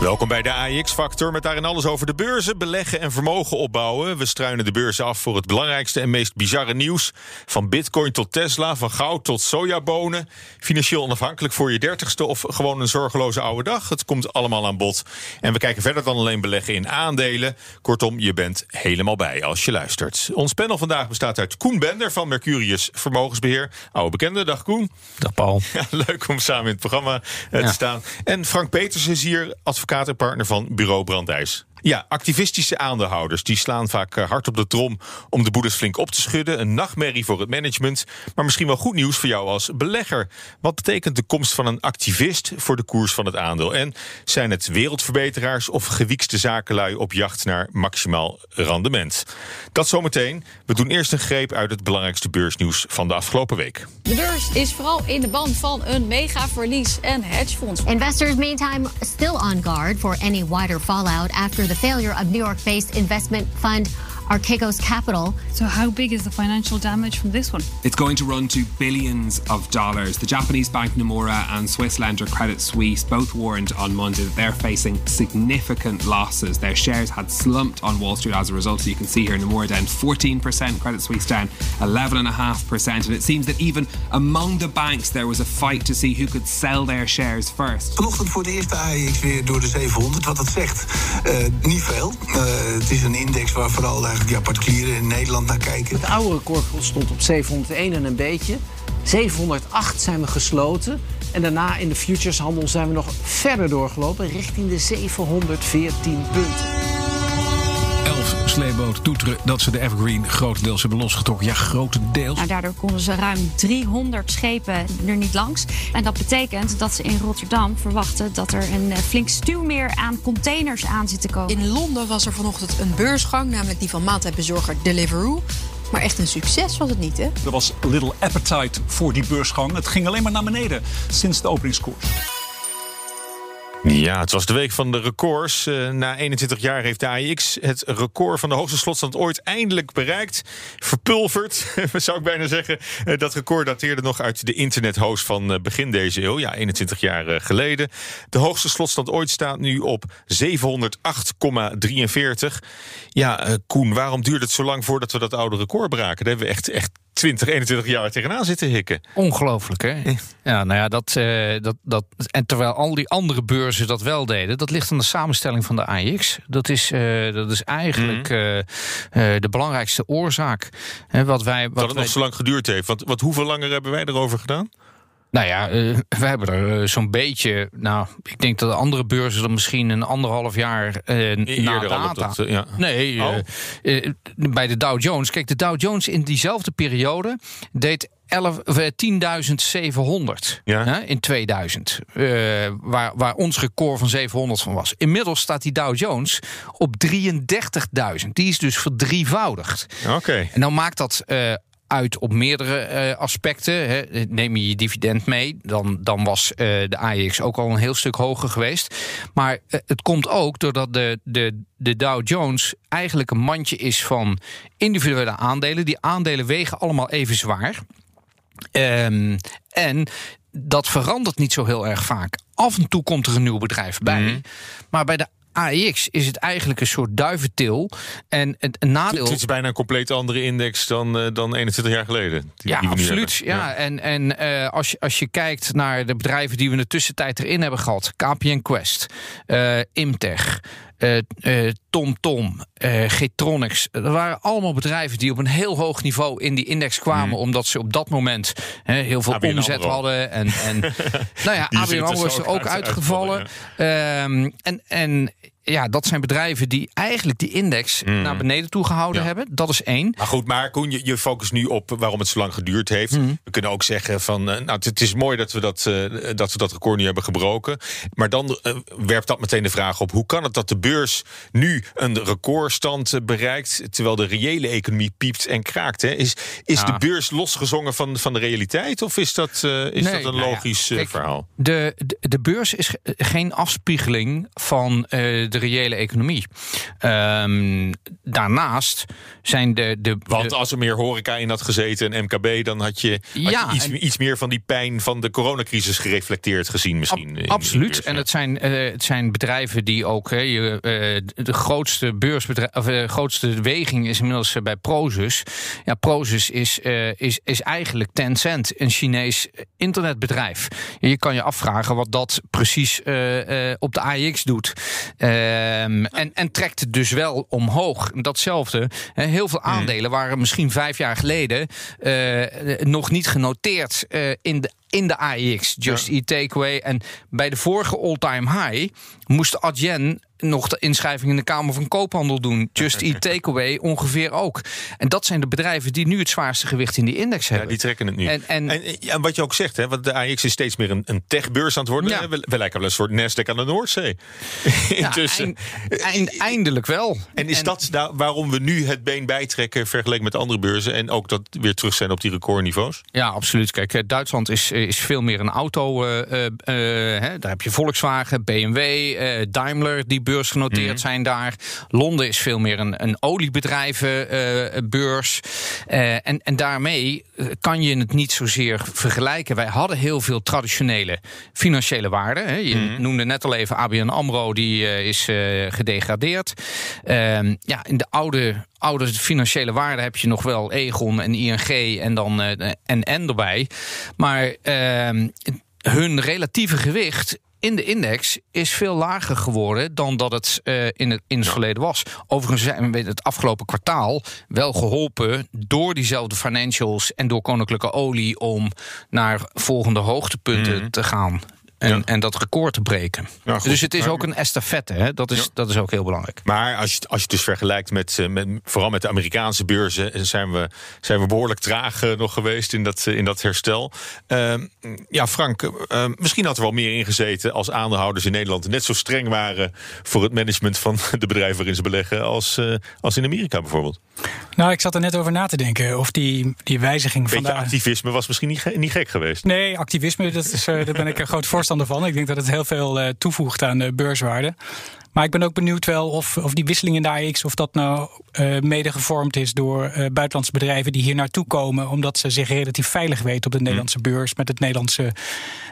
Welkom bij de AIX-factor met daarin alles over de beurzen, beleggen en vermogen opbouwen. We struinen de beurzen af voor het belangrijkste en meest bizarre nieuws. Van bitcoin tot Tesla, van goud tot sojabonen. Financieel onafhankelijk voor je dertigste of gewoon een zorgeloze oude dag. Het komt allemaal aan bod. En we kijken verder dan alleen beleggen in aandelen. Kortom, je bent helemaal bij als je luistert. Ons panel vandaag bestaat uit Koen Bender van Mercurius Vermogensbeheer. Oude bekende, dag Koen. Dag Paul. Ja, leuk om samen in het programma eh, te staan. En Frank Peters is hier, advocaat partner van Bureau Brandijs. Ja, activistische aandeelhouders die slaan vaak eh, hard op de trom om de boedes flink op te schudden. Een nachtmerrie voor het management. Maar misschien wel goed nieuws voor jou als belegger. Wat betekent de komst van een activist voor de koers van het aandeel? En zijn het wereldverbeteraars of gewiekste zakenlui op jacht naar maximaal rendement? Dat zometeen. We doen eerst een greep uit het belangrijkste beursnieuws van de afgelopen week. De beurs is vooral in de band van een mega verlies en hedgefonds. Investors, meantime, still on guard for any wider fallout after the failure of New York based investment fund Archegos Capital. So, how big is the financial damage from this one? It's going to run to billions of dollars. The Japanese bank Nomura and Swiss lender Credit Suisse both warned on Monday that they're facing significant losses. Their shares had slumped on Wall Street as a result. So, You can see here Nomura down 14%, Credit Suisse down 11.5%. And it seems that even among the banks there was a fight to see who could sell their shares first. Vanochtend voor de eerste AEX weer door de 700. Wat dat zegt, uh, niet veel. Uh, het is een index waar vooral eigenlijk ja, particulieren in Nederland naar kijken. Het oude record stond op 701 en een beetje. 708 zijn we gesloten. En daarna in de futureshandel zijn we nog verder doorgelopen richting de 714 punten. Sleeboot toeteren dat ze de Evergreen grotendeels hebben losgetrokken. Ja, grotendeels. Nou, daardoor konden ze ruim 300 schepen er niet langs. En dat betekent dat ze in Rotterdam verwachten dat er een flink stuwmeer aan containers aan zit te komen. In Londen was er vanochtend een beursgang, namelijk die van maaltijdbezorger Deliveroo. Maar echt een succes was het niet, hè? Er was little appetite voor die beursgang. Het ging alleen maar naar beneden sinds de openingskoers. Ja, het was de week van de records. Uh, na 21 jaar heeft de AIX het record van de hoogste slotstand ooit eindelijk bereikt. Verpulverd, zou ik bijna zeggen. Uh, dat record dateerde nog uit de internethost van uh, begin deze eeuw. Ja, 21 jaar geleden. De hoogste slotstand ooit staat nu op 708,43. Ja, Koen, waarom duurde het zo lang voordat we dat oude record braken? Daar hebben we echt, echt 20, 21 jaar tegenaan zitten hikken. Ongelooflijk, hè? Ja, nou ja, dat, uh, dat, dat. En terwijl al die andere beurzen dat wel deden, dat ligt aan de samenstelling van de AX. Dat is, uh, dat is eigenlijk mm. uh, de belangrijkste oorzaak. Hè, wat wij, wat dat het wij... nog zo lang geduurd heeft. Want, want hoeveel langer hebben wij erover gedaan? Nou ja, uh, we hebben er uh, zo'n beetje. Nou, ik denk dat de andere beurzen er misschien een anderhalf jaar uh, na data. Dat, ja. Nee, oh. bij de Dow Jones. Kijk, de Dow Jones in diezelfde periode deed 10.700 ja? in 2000. waar, waar ons record van 700 van was. Inmiddels staat die Dow Jones op 33.000. Die is dus verdrievoudigd. Oké. Okay. En dan maakt dat uit op meerdere uh, aspecten. Hè. Neem je je dividend mee, dan, dan was uh, de AEX ook al een heel stuk hoger geweest. Maar uh, het komt ook doordat de, de, de Dow Jones eigenlijk een mandje is van individuele aandelen. Die aandelen wegen allemaal even zwaar. Um, en dat verandert niet zo heel erg vaak. Af en toe komt er een nieuw bedrijf bij. Mm. Maar bij de AEX is het eigenlijk een soort duiventil. En het nadeel. Het is bijna een compleet andere index dan, uh, dan 21 jaar geleden. Die, ja, die absoluut. Ja. ja. En, en uh, als, je, als je kijkt naar de bedrijven die we in de tussentijd erin hebben gehad: KPN Quest, uh, Imtech. TomTom, Tom, Getronics. Dat waren allemaal bedrijven die op een heel hoog niveau in die index kwamen. Hmm. Omdat ze op dat moment heel veel omzet hadden. En, en nou ja, ABN AMRO is er ook uitgevallen. um, en, en ja, dat zijn bedrijven die eigenlijk die index Mm. naar beneden toe gehouden hebben. Dat is één. Maar goed, maar Koen, je, je focust nu op waarom het zo lang geduurd heeft. Mhm. We kunnen ook zeggen van, eh, nou, het, het is mooi dat we dat, eh, dat we dat record nu hebben gebroken. Maar dan eh, werpt dat meteen de vraag op: hoe kan het dat de beurs nu een recordstand bereikt, terwijl de reële economie piept en kraakt? Hè? Is, is Ja. de beurs losgezongen van, van de realiteit, of is dat, is Nee, dat een nou logisch kijk, verhaal? De, de, de beurs is ge- geen afspiegeling van de reële economie. Ehm, daarnaast zijn de. de Want als er meer horeca in had gezeten en MKB, dan had je, had Ja, je iets, en- iets meer van die pijn van de coronacrisis gereflecteerd gezien misschien. in de Absoluut. en het zijn, eh, het zijn bedrijven die ook. Hè, je, eh, de grootste beursbedrijf, of de grootste weging is inmiddels eh, bij Prozus. Ja, Prozus is, eh, is, is eigenlijk Tencent, een Chinees internetbedrijf. Je kan je afvragen wat dat precies eh, eh, op de AIX doet. Ehm, en, en trekt het dus wel omhoog. Datzelfde. Heel veel aandelen waren misschien vijf jaar geleden eh, nog niet genoteerd eh, in de in de AIX, Just Eat Takeaway. En bij de vorige all-time high moest Adyen nog de inschrijving in de Kamer van Koophandel doen. Just Eat Takeaway ongeveer ook. En dat zijn de bedrijven die nu het zwaarste gewicht in die index hebben. Ja, die trekken het nu. En, en, En, ja, wat je ook zegt, hè, want de AX is steeds meer een, een techbeurs aan het worden. Ja. We, we lijken wel een soort Nasdaq aan de Noordzee. ja, Intussen. eind- eind- eindelijk wel. En is dat nou waarom we nu het been bijtrekken vergeleken met andere beurzen en ook dat weer terug zijn op die recordniveaus? Ja, absoluut. Kijk, eh, Duitsland is, is veel meer een auto. eh, eh, eh, hè, daar heb je Volkswagen, BMW, Daimler die beursgenoteerd Mhm. zijn daar. Londen is veel meer een, een oliebedrijvenbeurs. En, en daarmee kan je het niet zozeer vergelijken. Wij hadden heel veel traditionele financiële waarden. Hè. Je Mhm. noemde net al even ABN AMRO, die is gedegradeerd. Ehm, ja, in de oude oude financiële waarden heb je nog wel Egon en ING en dan eh, en en erbij. Maar ehm, hun relatieve gewicht in de index is veel lager geworden dan dat het eh, in het, in het verleden was. Overigens zijn we het afgelopen kwartaal wel geholpen door diezelfde financials en door koninklijke olie om naar volgende hoogtepunten te gaan. En, en dat record te breken. Ja, dus het is Maar- ook een estafette. Hè? Dat, is, Ja. dat is ook heel belangrijk. Maar als je, als je het dus vergelijkt met, eh, met vooral met de Amerikaanse beurzen, eh, zijn we, zijn we behoorlijk traag eh, nog geweest in dat, in dat herstel. Ehm, ja, Frank, eh, misschien had er wel meer in gezeten als aandeelhouders in Nederland net zo streng waren voor het management van de bedrijven waarin ze beleggen als, eh, als in Amerika bijvoorbeeld. Nou, ik zat er net over na te denken of die, die wijziging van beetje de... activisme was misschien niet, niet gek geweest. Nee, activisme, dat is, eh, daar ben ik een groot voorstander van. Ik denk dat het heel veel eh, toevoegt aan de beurswaarde. Maar ik ben ook benieuwd wel of, of die wisseling in de AX... of dat nou eh, mede gevormd is door eh, buitenlandse bedrijven... die hier naartoe komen omdat ze zich relatief veilig weten... op de Nederlandse beurs met het Nederlandse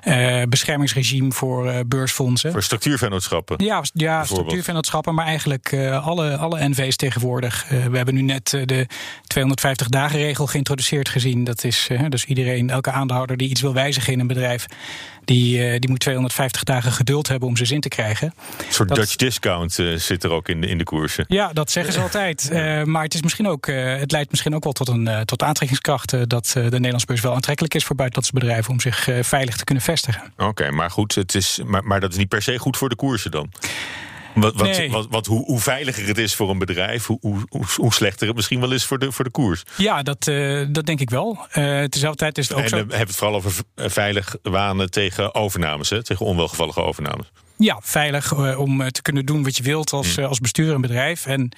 eh, beschermingsregime voor beursfondsen. Voor structuurvennootschappen. Ja, ja structuurvennootschappen, maar eigenlijk alle, alle NV's tegenwoordig. We hebben nu net de 250-dagen-regel geïntroduceerd gezien. Dat is dus iedereen, elke aandeelhouder die iets wil wijzigen in een bedrijf, die, die moet 250 dagen geduld hebben om zijn zin te krijgen. Een soort Dat- Dutch discount eh, zit er ook in de, in de koersen. Ja, dat zeggen ze altijd. Eh, maar het, is misschien ook, eh, het leidt misschien ook wel tot een tot aantrekkingskracht dat de Nederlandse beurs wel aantrekkelijk is voor buitenlandse bedrijven om zich veilig te kunnen vestigen. Oké, maar goed, het is, maar, maar dat is niet per se goed voor de koersen dan. Wat, wat, Nee. wat, wat, hoe, hoe veiliger het is voor een bedrijf, hoe, hoe, hoe, slechter het misschien wel is voor de, voor de koers. Ja, dat, dat denk ik wel. Tijd is het ook en zo. dan hebben we het vooral over veilig wanen tegen overnames, hè, tegen onwelgevallige overnames. Ja, veilig eh, om eh, te kunnen doen wat je wilt als, Mm. eh, als bestuur en bedrijf. En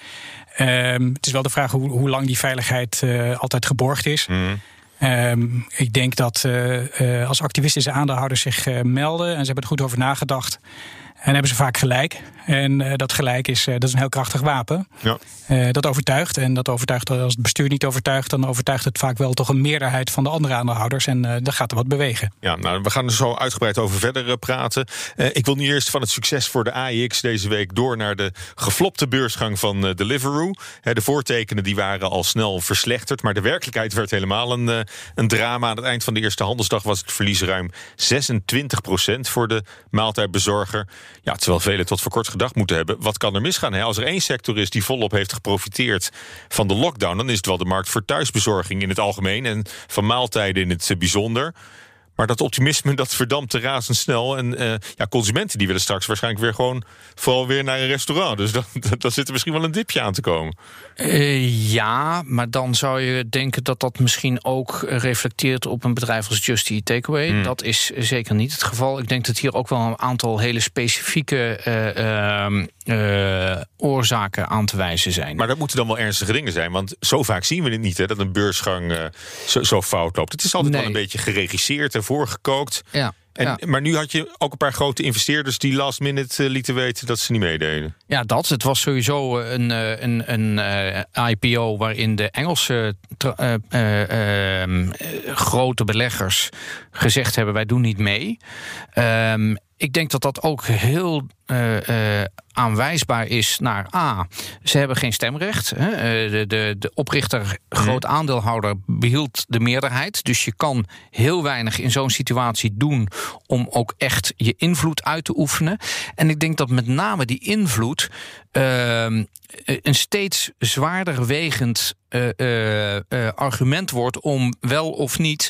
ehm, het is wel de vraag hoe, hoe lang die veiligheid altijd geborgd is. Mm. Ehm, ik denk dat als activistische aandeelhouders zich melden en ze hebben er goed over nagedacht. En hebben ze vaak gelijk. En eh, dat gelijk is, eh, dat is een heel krachtig wapen. Ja. Eh, dat overtuigt. En dat overtuigt als het bestuur niet overtuigt, dan overtuigt het vaak wel toch een meerderheid van de andere aandeelhouders. En dan gaat er wat bewegen. Ja, nou, we gaan er zo uitgebreid over verder praten. Ik wil nu eerst van het succes voor de AIX deze week door naar de geflopte beursgang van Deliveroo. De voortekenen die waren al snel verslechterd, maar de werkelijkheid werd helemaal een, een drama. Aan het eind van de eerste handelsdag was het verlies ruim 26% voor de maaltijdbezorger. Ja, terwijl velen tot voor kort gedacht moeten hebben, wat kan er misgaan? Hè? Als er één sector is die volop heeft geprofiteerd van de lockdown, dan is het wel de markt voor thuisbezorging in het algemeen en van maaltijden in het bijzonder. Maar dat optimisme dat verdampt razendsnel. En uh, ja, consumenten die willen straks waarschijnlijk weer gewoon vooral weer naar een restaurant. Dus dan, dan zit er misschien wel een dipje aan te komen. Uh, ja, maar dan zou je denken dat dat misschien ook reflecteert op een bedrijf als Just Eat Takeaway. Hmm. Dat is zeker niet het geval. Ik denk dat hier ook wel een aantal hele specifieke uh, oorzaken aan te wijzen zijn. Maar dat moeten dan wel ernstige dingen zijn. Want zo vaak zien we het niet, hè, dat een beursgang zo, zo, fout loopt. Het is altijd wel een beetje geregisseerd en voorgekookt. Ja. En, Maar nu had je ook een paar grote investeerders die last minute lieten weten dat ze niet meededen. Ja, dat. Het was sowieso een, een, een, een IPO waarin de Engelse uh, uh, grote beleggers gezegd hebben: wij doen niet mee. Um, ik denk dat dat ook heel uh, uh, aanwijsbaar is naar A. Ze hebben geen stemrecht. Hè. Uh, de, de, de oprichter, groot mhm. aandeelhouder, behield de meerderheid. Dus je kan heel weinig in zo'n situatie doen om ook echt je invloed uit te oefenen. En ik denk dat met name die invloed ehm, een steeds zwaarder wegend uh, uh, uh, argument wordt om wel of niet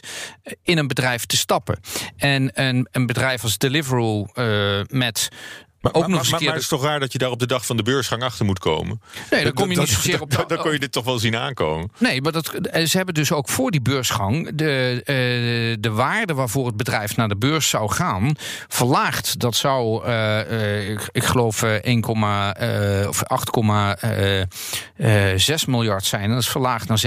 in een bedrijf te stappen. En een, een bedrijf als Deliveroo met maar, ook nog eens maar, maar het is toch raar dat je daar op de dag van de beursgang achter moet komen? Nee, dan kom je niet zozeer op. De, dan kon je dit toch wel zien aankomen. Nee, maar dat, eh, ze hebben dus ook voor die beursgang de, uh, de waarde waarvoor het bedrijf naar de beurs zou gaan verlaagd. Dat zou, uh, ik, ik, geloof, 1, of 8,6 miljard zijn. En dat is verlaagd naar 7,3.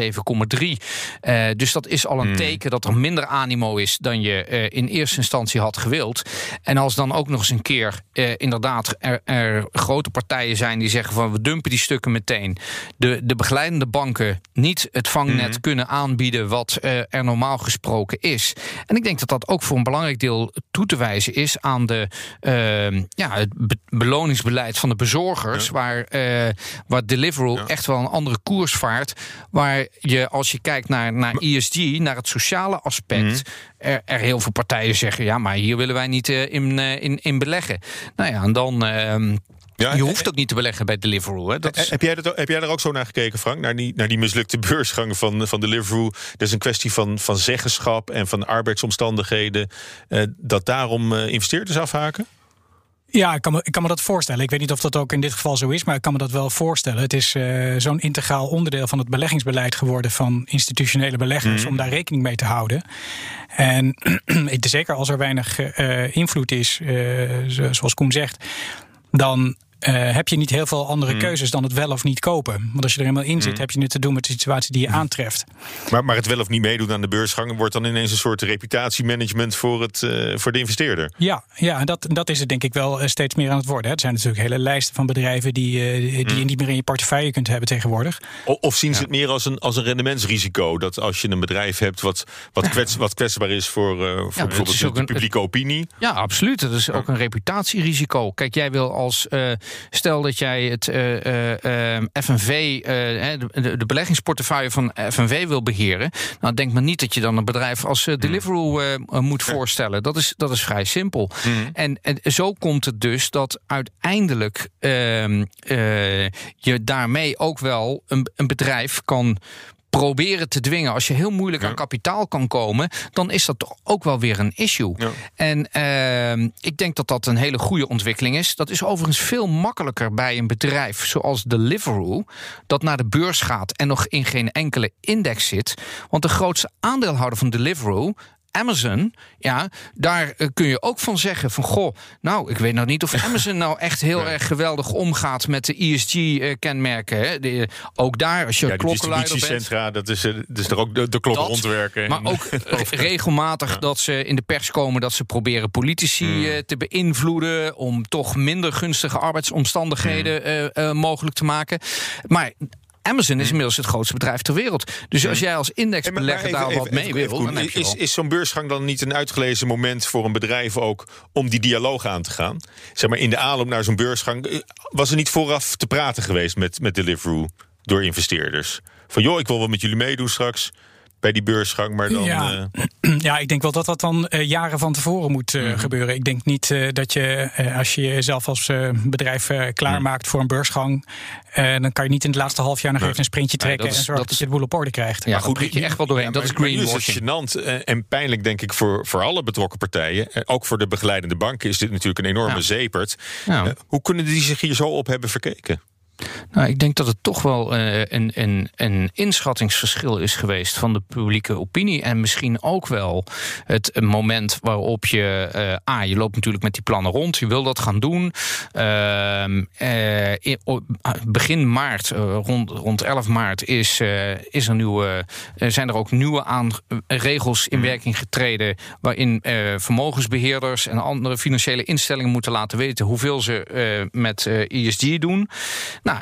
dus dat is al een hmm. teken dat er minder animo is dan je in eerste instantie had gewild. En als dan ook nog eens een keer inderdaad inderdaad er, er, grote partijen zijn die zeggen van we dumpen die stukken meteen. De, de begeleidende banken niet het vangnet mhm. kunnen aanbieden wat uh, er normaal gesproken is. En ik denk dat dat ook voor een belangrijk deel toe te wijzen is aan de, uh, ja, het beloningsbeleid van de bezorgers, waar, uh, waar Deliveroo echt wel een andere koers vaart. Waar je als je kijkt naar, naar ESG, naar het sociale aspect. Mhm er, er, heel veel partijen zeggen: ja, maar hier willen wij niet uh, in, in, in beleggen. Nou ja, dan. Uh, ja, je hoeft ook niet te beleggen bij Deliveroo. Hè? Dat is... heb, jij dat, heb jij er ook zo naar gekeken, Frank? Naar die, naar die mislukte beursgang van, van Deliveroo? Dat is een kwestie van, van zeggenschap en van arbeidsomstandigheden. Uh, dat daarom investeerders afhaken? Ja, ik kan, me, ik kan me dat voorstellen. Ik weet niet of dat ook in dit geval zo is, maar ik kan me dat wel voorstellen. Het is uh, zo'n integraal onderdeel van het beleggingsbeleid geworden van institutionele beleggers mm. om daar rekening mee te houden. En zeker als er weinig uh, invloed is, uh, zoals Koen zegt, dan uh, heb je niet heel veel andere hmm. keuzes dan het wel of niet kopen. Want als je er helemaal in zit, hmm. heb je nu te doen met de situatie die je hmm. aantreft. Maar, maar het wel of niet meedoen aan de beursgang wordt dan ineens een soort reputatiemanagement voor, het, uh, voor de investeerder. Ja, ja en dat, dat is het denk ik wel eh, steeds meer aan het worden. Hè. Er zijn natuurlijk hele lijsten van bedrijven die, uh, die je niet meer in je portefeuille kunt hebben tegenwoordig. Of, of zien ze het meer als een, als een rendementsrisico? Dat als je een bedrijf hebt wat, wat, kwets, wat kwetsbaar is voor, voor bijvoorbeeld de, de publieke opinie. Ja, absoluut. Dat is ook een reputatierisico. Kijk, jij wil als Stel dat jij het uh, uh, FNV, de, de, beleggingsportefeuille van FNV wil beheren. Nou, denk maar niet dat je dan een bedrijf als uh, Deliveroo moet voorstellen. Dat is, dat is vrij simpel. Hmm. En, en, zo komt het dus dat uiteindelijk ehm, je daarmee ook wel een, een bedrijf kan proberen te dwingen. Als je heel moeilijk aan kapitaal kan komen, dan is dat toch ook wel weer een issue. En uh, ik denk dat dat een hele goede ontwikkeling is. Dat is overigens veel makkelijker bij een bedrijf zoals Deliveroo, dat naar de beurs gaat en nog in geen enkele index zit. Want de grootste aandeelhouder van Deliveroo, Amazon, ja, daar eh, kun je ook van zeggen van goh, nou, ik weet nou niet of Amazon nou echt heel erg geweldig omgaat met de ESG-kenmerken. Uh, ook daar, als je ja, klokkenluider bent. dat is, is er ook de, de klokken rondwerken. Maar ook regelmatig dat ze in de pers komen dat ze proberen politici hmm. te beïnvloeden om toch minder gunstige arbeidsomstandigheden hmm. mogelijk te maken. Maar Amazon is hm. inmiddels het grootste bedrijf ter wereld. Dus hm. als jij als indexbelegger daar wat mee wil... dan heb je is, is zo'n beursgang dan niet een uitgelezen moment voor een bedrijf ook... om die dialoog aan te gaan? Zeg maar in de aanloop naar zo'n beursgang... Eh, was er niet vooraf te praten geweest met, met Deliveroo door investeerders? Van joh, ik wil wel met jullie meedoen straks... bij die beursgang, maar dan... Ja. eh, Ja, ik denk wel dat dat dan eh, jaren van tevoren moet eh, gebeuren. Ik denk niet eh, dat je, eh, als je jezelf als eh, bedrijf klaarmaakt voor een beursgang, dan kan je niet in het laatste half jaar nog Nee. even een sprintje trekken dat is- en zorgen dat dat, je de boel op orde krijgt. Ja, goed, je echt wel doorheen. dat is Maar nu is greenwashing. het gênant en pijnlijk, denk ik, voor, voor alle betrokken partijen. Ook voor de begeleidende banken is dit natuurlijk een enorme Ja. zeepert. Ja. Eh, hoe kunnen die zich hier zo op hebben verkeken? Nou, ik denk dat het toch wel eh, een, een, een inschattingsverschil is geweest van de publieke opinie. En misschien ook wel het moment waarop je. eh ah, je loopt natuurlijk met die plannen rond, je wil dat gaan doen. Ehm, eh, begin maart, rond, rond 11 maart, is, is er nieuwe, zijn er ook nieuwe aan, regels in werking getreden. waarin eh, vermogensbeheerders en andere financiële instellingen moeten laten weten hoeveel ze met ESG doen. Nou,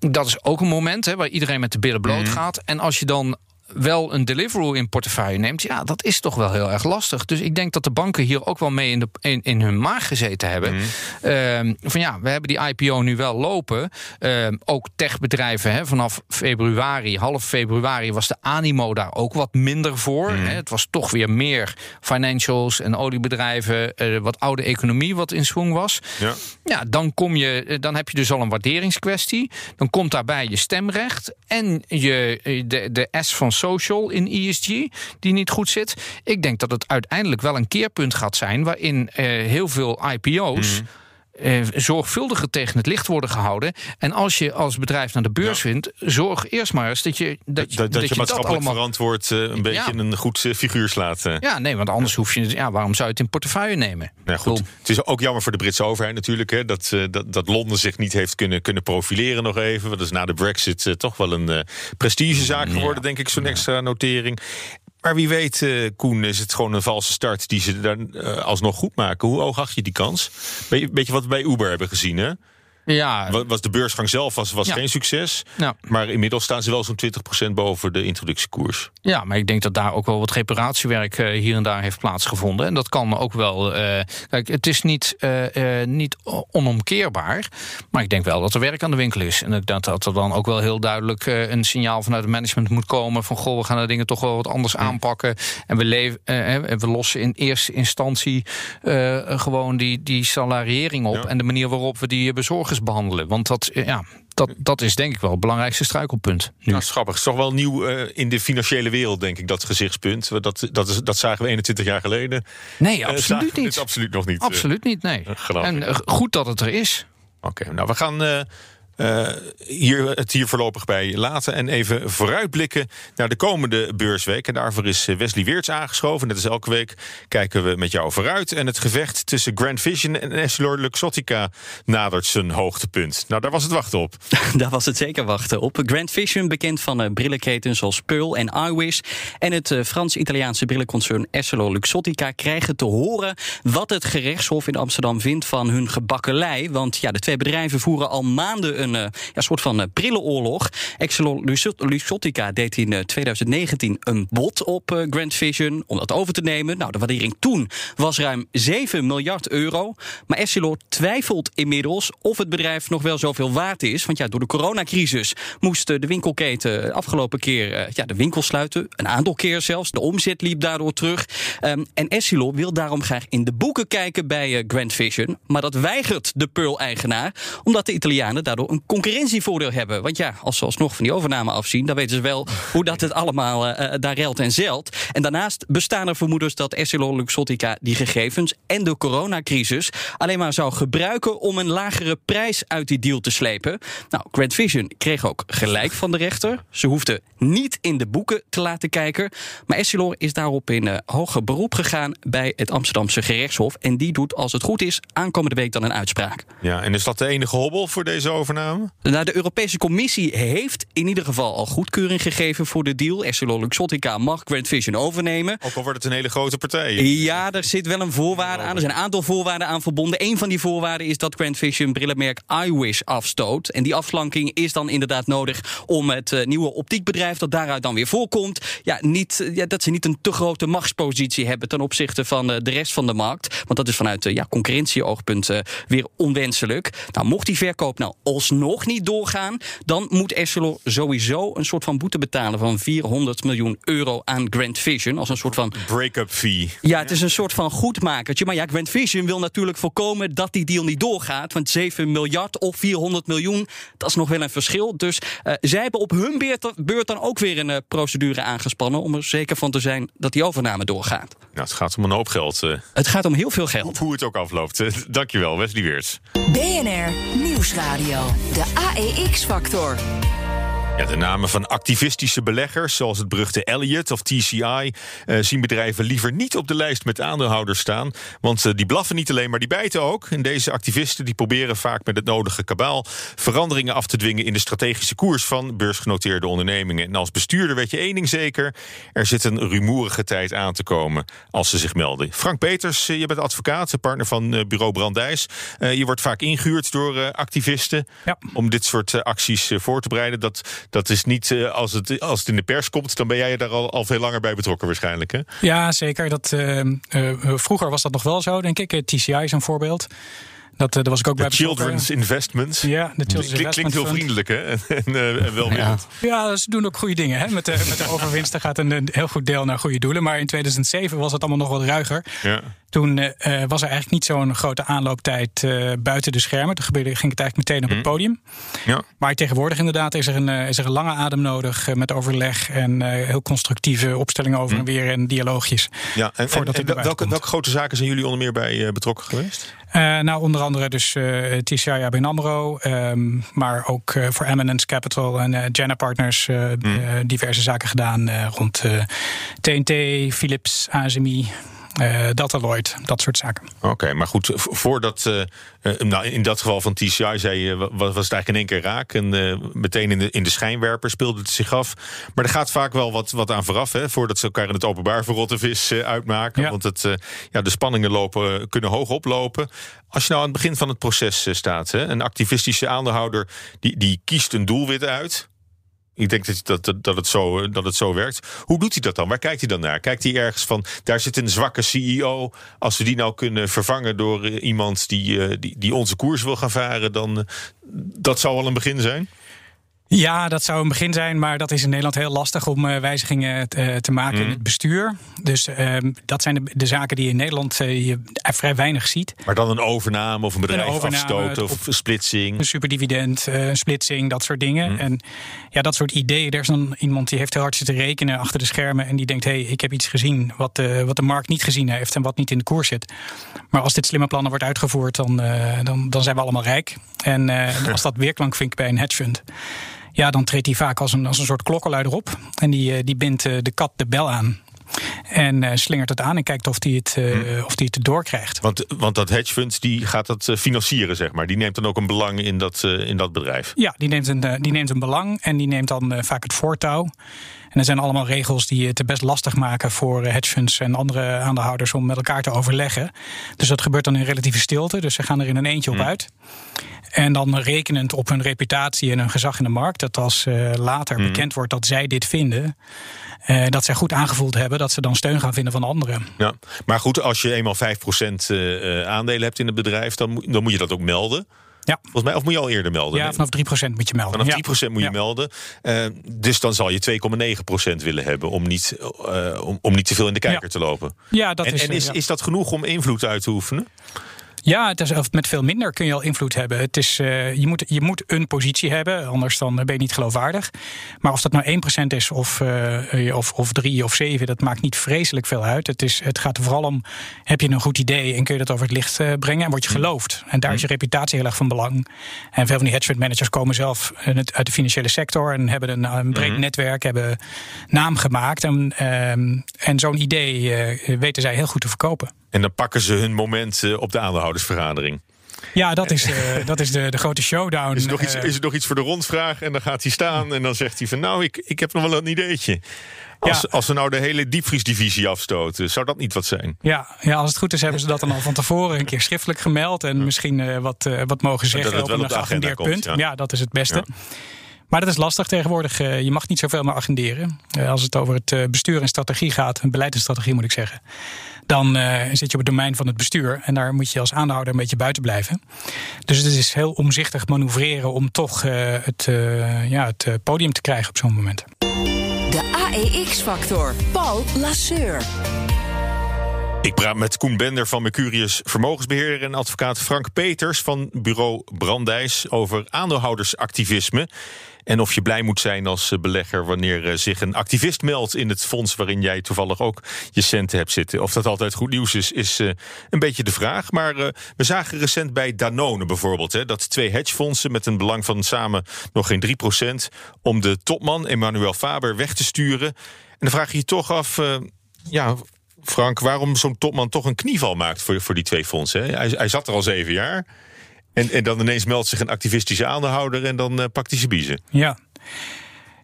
dat is ook een moment hè, waar iedereen met de billen bloot gaat. En als je dan wel een Deliveroo in portefeuille neemt, ja, dat is toch wel heel erg lastig. Dus ik denk dat de banken hier ook wel mee in, de, in, in hun maag gezeten hebben. Ehm, van ja, we hebben die IPO nu wel lopen. Ehm, ook techbedrijven, hè, vanaf februari, half februari, was de animo daar ook wat minder voor. Hè. Het was toch weer meer financials en oliebedrijven, eh, wat oude economie wat in swing was. Ja. Ja, dan, kom je, eh, dan heb je dus al een waarderingskwestie. Dan komt daarbij je stemrecht en je, eh, de, de S van social in ESG, die niet goed zit. Ik denk dat het uiteindelijk wel een keerpunt gaat zijn waarin eh, heel veel IPO's. Eh, zorgvuldiger tegen het licht worden gehouden. En als je als bedrijf naar de beurs vindt, zorg eerst maar eens dat je dat, je- Dat, dat, je maatschappelijk allemaal verantwoord eh, een beetje een goed eh, figuur slaat. ja, nee, want anders hoef je. Ja, waarom zou je het in portefeuille nemen? Nou goed, het is ook jammer voor de Britse overheid natuurlijk. Hè, dat, dat, dat Londen zich niet heeft kunnen, kunnen profileren nog even. Want dat is na de brexit toch wel een prestigezaak geworden, denk ik, zo'n extra notering. Maar wie weet, eh, Koen, is het gewoon een valse start die ze dan eh, alsnog goed maken. Hoe hoog acht je die kans? Weet je, weet je wat we bij Uber hebben gezien, hè? Ja, Wa- Was de beursgang zelf was, was Ja. geen succes. Ja. Maar inmiddels staan ze wel zo'n 20% boven de introductiekoers. Ja, maar ik denk dat daar ook wel wat reparatiewerk eh, hier en daar heeft plaatsgevonden. En dat kan ook wel. eh, kijk, het is niet, eh, niet onomkeerbaar. Maar ik denk wel dat er werk aan de winkel is. En ik denk dat er dan ook wel heel duidelijk een signaal vanuit het management moet komen. van goh, we gaan de dingen toch wel wat anders aanpakken. En we, leven, we lossen in eerste instantie gewoon die, die salariering op. En de manier waarop we die behandelen. Want dat, eh, ja, dat, dat is denk ik wel het belangrijkste struikelpunt. Nu. Nou, schappig. Het is toch wel nieuw eh, in de financiële wereld, denk ik, dat gezichtspunt. Dat, dat, is, dat zagen we 21 jaar geleden. Nee, Eh, absoluut we niet. dit absoluut nog niet. Absoluut niet, nee. En goed dat het er is. Oké, nou we gaan eh, hier, het hier voorlopig bij laten en even vooruitblikken naar de komende beursweek. En daarvoor is eh, Wesley Weerts aangeschoven. Net als elke week kijken we met jou vooruit. En het gevecht tussen Grand Vision en Essilor Luxottica nadert zijn hoogtepunt. Nou, daar was het wachten op. Daar was het zeker wachten op. Grand Vision, bekend van eh, brillenketens zoals Pearl en iWish... en het Frans-Italiaanse brillenconcern Essilor Luxottica... krijgen te horen wat het gerechtshof in Amsterdam vindt van hun gebakkelei. Want ja, de twee bedrijven voeren al maanden een eh, ja, soort van eh, brillenoorlog. Essilor Luxot- Luxottica deed in eh, 2019 een bod op eh, Grand Vision... om dat over te nemen. Nou, de waardering toen was ruim 7 miljard euro. Maar Essilor twijfelt inmiddels of het bedrijf nog wel zoveel waard is. Want ja, door de coronacrisis moest eh, de winkelketen afgelopen keer eh, ja, de winkel sluiten. Een aantal keer zelfs. De omzet liep daardoor terug. Ehm, en Essilor wil daarom graag in de boeken kijken bij eh, Grand Vision. Maar dat weigert de Pearl-eigenaar. Omdat de Italianen daardoor een concurrentievoordeel hebben. Want ja, als ze alsnog van die overname afzien... dan weten ze wel hoe dat het allemaal eh, eh, daar reilt en zeilt. En daarnaast bestaan er vermoedens dat Essilor Luxottica die gegevens en de coronacrisis alleen maar zou gebruiken om een lagere prijs uit die deal te slepen. Nou, Grand Vision kreeg ook gelijk van de rechter. Ze hoefden niet in de boeken te laten kijken. Maar Essilor is daarop in eh, hoger beroep gegaan bij het Amsterdamse gerechtshof. En die doet, als het goed is, aankomende week dan een uitspraak. Ja, en is dat de enige hobbel voor deze overname? Nou, de Europese Commissie heeft in ieder geval al goedkeuring gegeven voor de deal. Essilor Luxottica mag Grand Vision overnemen. Ook al wordt het een hele grote partij. Ja, er zit wel een voorwaarde aan. Er zijn een aantal voorwaarden aan verbonden. Een van die voorwaarden is dat Grand Vision brillenmerk iWish afstoot. En die afslanking is dan inderdaad nodig om het eh, nieuwe optiekbedrijf dat daaruit dan weer voorkomt, ja, niet, eh, ja, dat ze niet een te grote machtspositie hebben ten opzichte van eh, de rest van de markt. Want dat is vanuit ja, concurrentieoogpunt weer onwenselijk. Nou, mocht die verkoop nou alsnog alsnog niet doorgaan, dan moet Essilor sowieso een soort van boete betalen van 400 miljoen euro aan Grand Vision. Als een soort van. Break-up fee. Ja, het is een soort van goedmakertje. Maar ja, Grand Vision wil natuurlijk voorkomen dat die deal niet doorgaat. Want 7 miljard of 400 miljoen, dat is nog wel een verschil. Dus uh, zij hebben op hun beurt, beurt dan ook weer een uh, procedure aangespannen. om er zeker van te zijn dat die overname doorgaat. Nou, het gaat om een hoop geld. Uh, het gaat om heel veel geld. Hoe het ook afloopt. Dankjewel, Wesley Weerts. BNR Nieuwsradio. De AEX-factor. Ja, de namen van activistische beleggers, zoals het beruchte Elliott of TCI, eh, zien bedrijven liever niet op de lijst met aandeelhouders staan. Want eh, die blaffen niet alleen, maar die bijten ook. En deze activisten die proberen vaak met het nodige kabaal veranderingen af te dwingen in de strategische koers van beursgenoteerde ondernemingen. En als bestuurder weet je één ding zeker: er zit een rumoerige tijd aan te komen als ze zich melden. Frank Peters, eh, je bent advocaat, partner van eh, bureau Brandijs. Eh, je wordt vaak ingehuurd door eh, activisten om dit soort acties voor te bereiden. Dat dat is niet uh, als, het, als het in de pers komt, dan ben jij daar al, al veel langer bij betrokken waarschijnlijk. Hè? Ja, zeker. Dat, uh, uh, vroeger was dat nog wel zo, denk ik. TCI is een voorbeeld. Dat, daar was ik ook bij Children's Investments. Ja, de Children's Klink, Klinkt heel vriendelijk, hè? En, en, en wel ja. ja, ze doen ook goede dingen. Hè? Met, de, met de overwinsten gaat een, een, heel goed deel naar goede doelen. Maar in 2007 was het allemaal nog wat ruiger. Ja. Toen uh, was er eigenlijk niet zo'n grote aanlooptijd uh, buiten de schermen. Toen gebeurde, ging het eigenlijk meteen op het podium. Ja. Maar tegenwoordig inderdaad is er een, uh, is er een lange adem nodig uh, met overleg en heel constructieve opstellingen over en weer en dialoogjes. Ja, en, en, en welke, welke grote zaken zijn jullie onder meer bij betrokken geweest? nou, onder andere dus TCI ABN AMRO, um, maar ook voor Eminence Capital en Jana Partners mm. diverse zaken gedaan rond TNT, Philips, ASMI. Uh, Dataloid, dat soort zaken. Oké, okay, maar goed, voordat. Uh, uh, nou, in dat geval van TCI zei je, was, was het eigenlijk in één keer raak. En meteen in de, in de schijnwerper speelde het zich af. Maar er gaat vaak wel wat, wat aan vooraf, hè, voordat ze elkaar in het openbaar voor rottevis uitmaken. Ja. Want het, ja, de spanningen lopen, kunnen hoog oplopen. Als je nou aan het begin van het proces staat, hè, een activistische aandeelhouder die, die kiest een doelwit uit. Ik denk dat, dat, dat, het zo, dat het zo werkt. Hoe doet hij dat dan? Waar kijkt hij dan naar? Kijkt hij ergens van, daar zit een zwakke CEO. Als we die nou kunnen vervangen door iemand die, die, die onze koers wil gaan varen, dan dat zou wel een begin zijn? Ja, dat zou een begin zijn, maar dat is in Nederland heel lastig om uh, wijzigingen te, te maken mm. in het bestuur. Dus uh, dat zijn de, de, zaken die in Nederland uh, je vrij weinig ziet. Maar dan een overname of een bedrijf een overname, afstoten of, een splitsing. Een superdividend, een splitsing, dat soort dingen. Mm. En ja, dat soort ideeën. Er is dan iemand die heeft heel hard zitten rekenen achter de schermen en die denkt: hé, hey, ik heb iets gezien wat, wat de markt niet gezien heeft en wat niet in de koers zit. Maar als dit slimme plannen wordt uitgevoerd, dan, dan, dan zijn we allemaal rijk. En als dat weerklank vindt bij een hedge fund ja, dan treedt hij vaak als een, als een soort klokkenluider op. En die, die bindt de kat de bel aan. En uh, slingert het aan en kijkt of hij het, hmm. of die het doorkrijgt. Want, want dat hedge fund die gaat dat financieren, zeg maar. Die neemt dan ook een belang in dat, in dat bedrijf. Ja, die neemt, een, die neemt een belang en die neemt dan vaak het voortouw. En er zijn allemaal regels die het best lastig maken voor hedge funds en andere aandeelhouders om met elkaar te overleggen. Dus dat gebeurt dan in relatieve stilte. Dus ze gaan er in een eentje op Hmm. uit. En dan rekenend op hun reputatie en hun gezag in de markt, dat als uh, later Hmm. mm. bekend wordt dat zij dit vinden, uh, dat zij goed aangevoeld hebben, dat ze dan steun gaan vinden van anderen. Ja, maar goed, als je eenmaal 5% uh, aandelen hebt in het bedrijf, dan, dan moet je dat ook melden. Ja. Volgens mij, of moet je al eerder melden? Ja, vanaf 3% moet je melden. Vanaf 3% ja. moet je ja. melden. Uh, dus dan zal je 2,9% willen hebben om niet, uh, om, om niet te veel in de kijker te lopen. Ja, dat en, is, en is, is dat genoeg om invloed uit te oefenen? Ja, het is, met veel minder kun je al invloed hebben. Het is, uh, je, moet, je moet een positie hebben, anders dan ben je niet geloofwaardig. Maar of dat nou 1% is of, uh, of, of 3 of 7, dat maakt niet vreselijk veel uit. Het, is, het gaat er vooral om, heb je een goed idee en kun je dat over het licht uh, brengen en word je geloofd. En daar is je reputatie heel erg van belang. En veel van die hedge fund managers komen zelf uit de financiële sector en hebben een, een breed Mhm. netwerk, hebben naam gemaakt. En, um, en zo'n idee weten zij heel goed te verkopen. En dan pakken ze hun moment op de aandeelhoudersvergadering. Ja, dat is, uh, dat is de, de grote showdown. Is er, nog iets, is er nog iets voor de rondvraag? En dan gaat hij staan en dan zegt hij van... nou, ik, ik heb nog wel een ideetje. Als, ja. als ze nou de hele diepvriesdivisie afstoten, zou dat niet wat zijn? Ja, ja, als het goed is hebben ze dat dan al van tevoren een keer schriftelijk gemeld... en misschien uh, wat, uh, wat mogen zeggen dat op een geagendeerd punt. Ja. ja. dat is het beste. Ja. Maar dat is lastig tegenwoordig. je mag niet zoveel meer agenderen. als het over het bestuur en strategie gaat, beleid en strategie moet ik zeggen. Dan zit je op het domein van het bestuur. En daar moet je als aandeelhouder een beetje buiten blijven. Dus het is heel omzichtig manoeuvreren om toch het, ja, het podium te krijgen op zo'n moment. De AEX-factor. Paul Lasseur. Ik praat met Koen Bender van Mercurius Vermogensbeheerder en advocaat Frank Peters van bureau Brandijs over aandeelhoudersactivisme. En of je blij moet zijn als belegger wanneer eh, zich een activist meldt in het fonds waarin jij toevallig ook je centen hebt zitten. Of dat altijd goed nieuws is, is eh, een beetje de vraag. Maar eh, we zagen recent bij Danone bijvoorbeeld hè, dat twee hedgefondsen met een belang van samen nog geen 3% om de topman Emmanuel Faber weg te sturen. En dan vraag je je toch af, ja, Frank, waarom zo'n topman toch een knieval maakt voor, voor die twee fondsen. Hij, hij zat er al zeven jaar. En, en dan ineens meldt zich een activistische aandeelhouder en dan uh, pakt hij zijn biezen. Ja.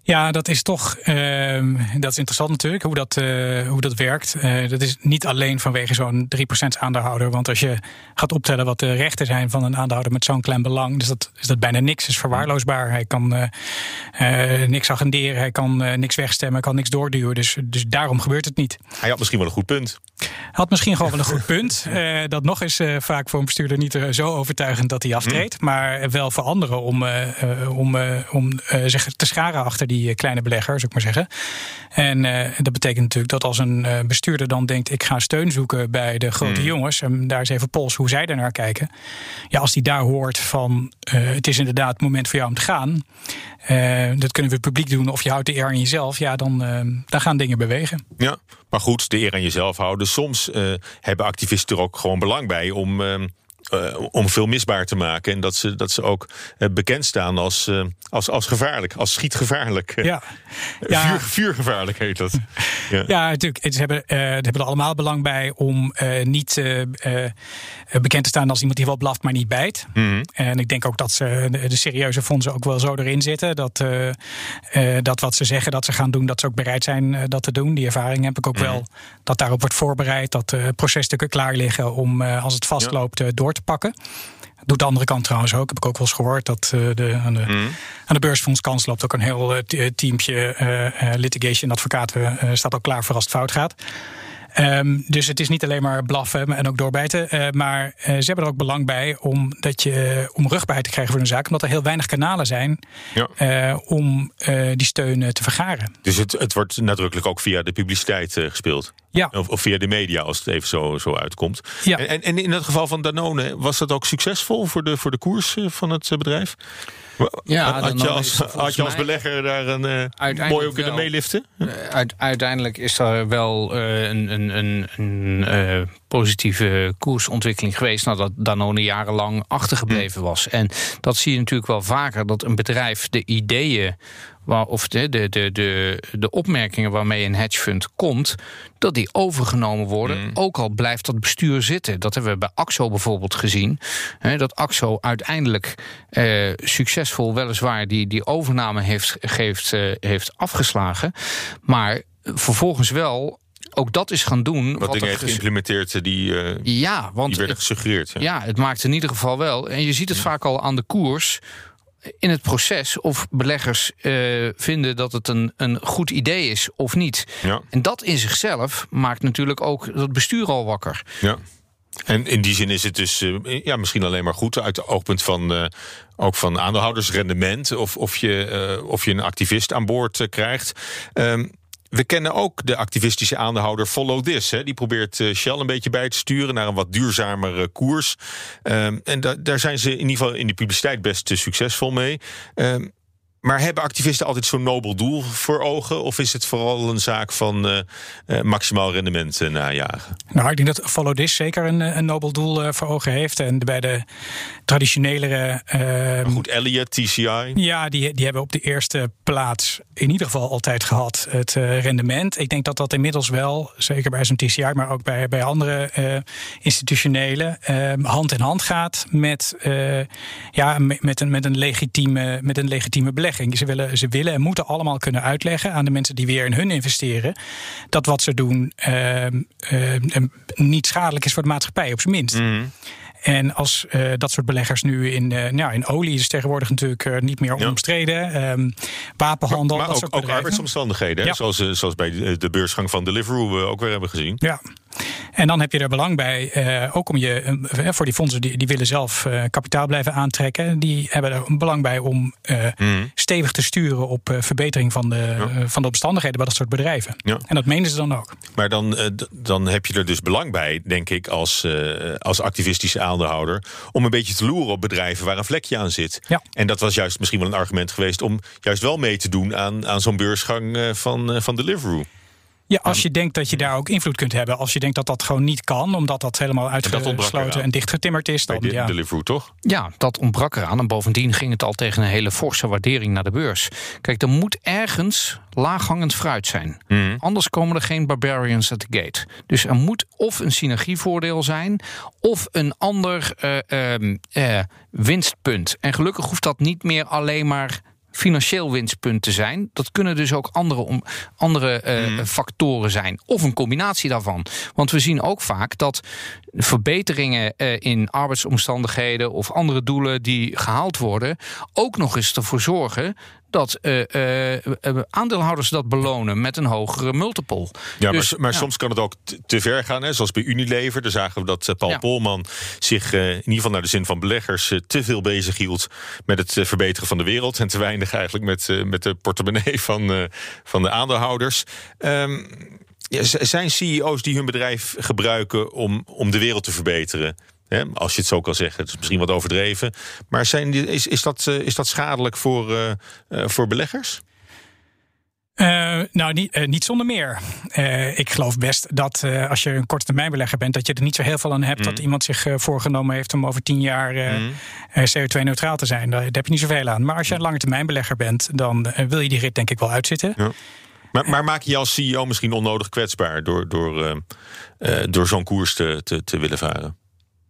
Ja, dat is toch uh, dat is interessant natuurlijk, hoe dat, uh, hoe dat werkt. Uh, dat is niet alleen vanwege zo'n 3% aandeelhouder. Want als je gaat optellen wat de rechten zijn van een aandeelhouder met zo'n klein belang, dus dat, is dat bijna niks, is verwaarloosbaar. Hij kan uh, niks agenderen, hij kan niks wegstemmen, hij kan niks doorduwen. Dus, dus daarom gebeurt het niet. Hij had misschien wel een goed punt. Had misschien gewoon wel een goed punt. dat nog is vaak voor een bestuurder niet zo overtuigend dat hij aftreedt. Mm. Maar wel voor anderen om, om, om zich te scharen achter die die eh, kleine belegger, zou ik maar zeggen. En uh, dat betekent natuurlijk dat als een uh, bestuurder dan denkt: ik ga steun zoeken bij de grote hmm. jongens, en daar is even pols hoe zij naar kijken. Ja, als die daar hoort van: het is inderdaad het moment voor jou om te gaan. dat kunnen we publiek doen, of je houdt de eer aan jezelf, ja, dan, dan gaan dingen bewegen. Ja, maar goed, de eer aan jezelf houden. Soms hebben activisten er ook gewoon belang bij om uh, om veel misbaar te maken. En dat ze, dat ze ook uh, bekend staan als, uh, als, als gevaarlijk, als schietgevaarlijk. Ja. ja. Vuur, vuurgevaarlijk heet dat. Ja, ja natuurlijk. Ze hebben, hebben er allemaal belang bij om niet bekend te staan als iemand die wel blaft, maar niet bijt. Mm En ik denk ook dat ze de, serieuze fondsen ook wel zo erin zitten. Dat, dat wat ze zeggen dat ze gaan doen, dat ze ook bereid zijn dat te doen. Die ervaring heb ik ook Mhm. wel. Dat daarop wordt voorbereid, dat processtukken klaar liggen om als het vastloopt door te pakken. Doet de andere kant trouwens ook. Heb ik ook wel eens gehoord dat uh, de, aan, de, Mhm. aan de beursfonds loopt ook een heel uh, teampje uh, litigation advocaten staat ook klaar voor als het fout gaat. Um, dus het is niet alleen maar blaffen en ook doorbijten. Uh, maar uh, ze hebben er ook belang bij om, dat je, om rugbaarheid te krijgen voor een zaak. Omdat er heel weinig kanalen zijn ja. uh, om die steun te vergaren. Dus het, het wordt nadrukkelijk ook via de publiciteit gespeeld? Ja. Of, of, via de media, als het even zo, zo uitkomt. Ja. En, en in het geval van Danone, was dat ook succesvol voor de, voor de koers van het bedrijf? Ja, had, je als, had je als belegger daar een uh, mooi ook kunnen meeliften? Uit, uiteindelijk is er wel uh, een, een, een, een uh, positieve koersontwikkeling geweest nadat Danone jarenlang achtergebleven was. En dat zie je natuurlijk wel vaker, dat een bedrijf de ideeën of de, de, de, de, de opmerkingen waarmee een hedgefund komt, dat die overgenomen worden. Mm. Ook al blijft dat bestuur zitten. Dat hebben we bij AXO bijvoorbeeld gezien. Hè, dat AXO uiteindelijk eh, succesvol weliswaar die, die overname heeft, heeft, eh, heeft afgeslagen. Maar vervolgens wel ook dat is gaan doen. Wat, wat dingen heeft geïmplementeerd die, uh, ja, want die werden gesuggereerd. Ja. ja, het maakt in ieder geval wel. En je ziet het ja. vaak al aan de koers in het proces of beleggers uh, vinden dat het een, een goed idee is of niet. Ja. En dat in zichzelf maakt natuurlijk ook dat bestuur al wakker. Ja. En in die zin is het dus uh, ja, misschien alleen maar goed uit het oogpunt van, uh, ook van aandeelhoudersrendement. Of, of, je, of je een activist aan boord krijgt. Um, we kennen ook de activistische aandeelhouder Follow This. Hè. Die probeert uh, Shell een beetje bij te sturen naar een wat duurzamere koers. Um, en da daar zijn ze in ieder geval in de publiciteit best uh, succesvol mee. Um, maar hebben activisten altijd zo'n nobel doel voor ogen? Of is het vooral een zaak van uh, uh, maximaal rendement uh, najagen? Nou, ik denk dat Follow This zeker een, een nobel doel voor ogen heeft. En bij de traditionelere... Maar goed, Elliott, TCI? Ja, die, die hebben op de eerste plaats in ieder geval altijd gehad het rendement. Ik denk dat dat inmiddels wel, zeker bij zo'n TCI... maar ook bij, bij andere institutionele, hand in hand gaat met, ja, met, een, met, een legitieme, met een legitieme belegger. Ze willen, ze willen en moeten allemaal kunnen uitleggen aan de mensen die weer in hun investeren. dat wat ze doen ehm, ehm, niet schadelijk is voor de maatschappij, op zijn minst. En als uh, dat soort beleggers nu in, uh, nou, in olie is tegenwoordig natuurlijk uh, niet meer Ja. omstreden. Um, wapenhandel, Maar dat ook, soort ook bedrijven. arbeidsomstandigheden, hè? Zoals, eh, zoals bij de, de beursgang van Deliveroo we ook weer hebben gezien. Ja. En dan heb je er belang bij, eh, ook om je, eh, voor die fondsen die, die willen zelf eh, kapitaal blijven aantrekken. Die hebben er belang bij om eh, Mhm. stevig te sturen op eh, verbetering van de, eh, van de omstandigheden bij dat soort bedrijven. Ja. En dat menen ze dan ook. Maar dan, eh, dan heb je er dus belang bij, denk ik, als, eh, als activistische aandeelhouder. om een beetje te loeren op bedrijven waar een vlekje aan zit. Ja. En dat was juist misschien wel een argument geweest om juist wel mee te doen aan, aan zo'n beursgang eh, van, eh, van Deliveroo. Ja, als je denkt dat je daar ook invloed kunt hebben. Als je denkt dat dat gewoon niet kan, omdat dat helemaal uitgesloten en dichtgetimmerd is. Dan, ja. Deliveroo, toch? Ja, dat ontbrak eraan. En bovendien ging het al tegen een hele forse waardering naar de beurs. Kijk, er moet ergens laaghangend fruit zijn. Anders komen er geen barbarians at the gate. Dus er moet of een synergievoordeel zijn... of een ander eh, ehm, eh, winstpunt. En gelukkig hoeft dat niet meer alleen maar financieel winstpunt te zijn. Dat kunnen dus ook andere, om, andere eh, factoren zijn. Of een combinatie daarvan. Want we zien ook vaak dat verbeteringen eh, in arbeidsomstandigheden of andere doelen die gehaald worden, ook nog eens ervoor zorgen dat eh, eh, eh, aandeelhouders dat belonen met een hogere multiple. Ja, Dus, maar, maar ja. soms kan het ook te, ver gaan. Hè? Zoals bij Unilever. Daar zagen we dat Paul Ja. Polman zich in ieder geval naar de zin van beleggers te veel bezig hield met het verbeteren van de wereld. En te weinig eigenlijk met, met de portemonnee van, van de aandeelhouders. Ehm, ja, zijn CEO's die hun bedrijf gebruiken om, om de wereld te verbeteren? Als je het zo kan zeggen, het is misschien wat overdreven. Maar zijn die, is, is, dat, eh, is dat schadelijk voor, eh, eh, voor beleggers? Nou, niet, niet zonder meer. Ik geloof best dat als je een korte termijn belegger bent, dat je er niet zo heel veel aan hebt dat iemand zich voorgenomen heeft om over tien jaar eh, CO2-neutraal te zijn. Daar, daar heb je niet zoveel aan. Maar als je een lange termijn belegger bent, dan wil je die rit denk ik wel uitzitten. Ja. Maar, maar maak je als CEO misschien onnodig kwetsbaar door, door, door zo'n koers te, te, te willen varen?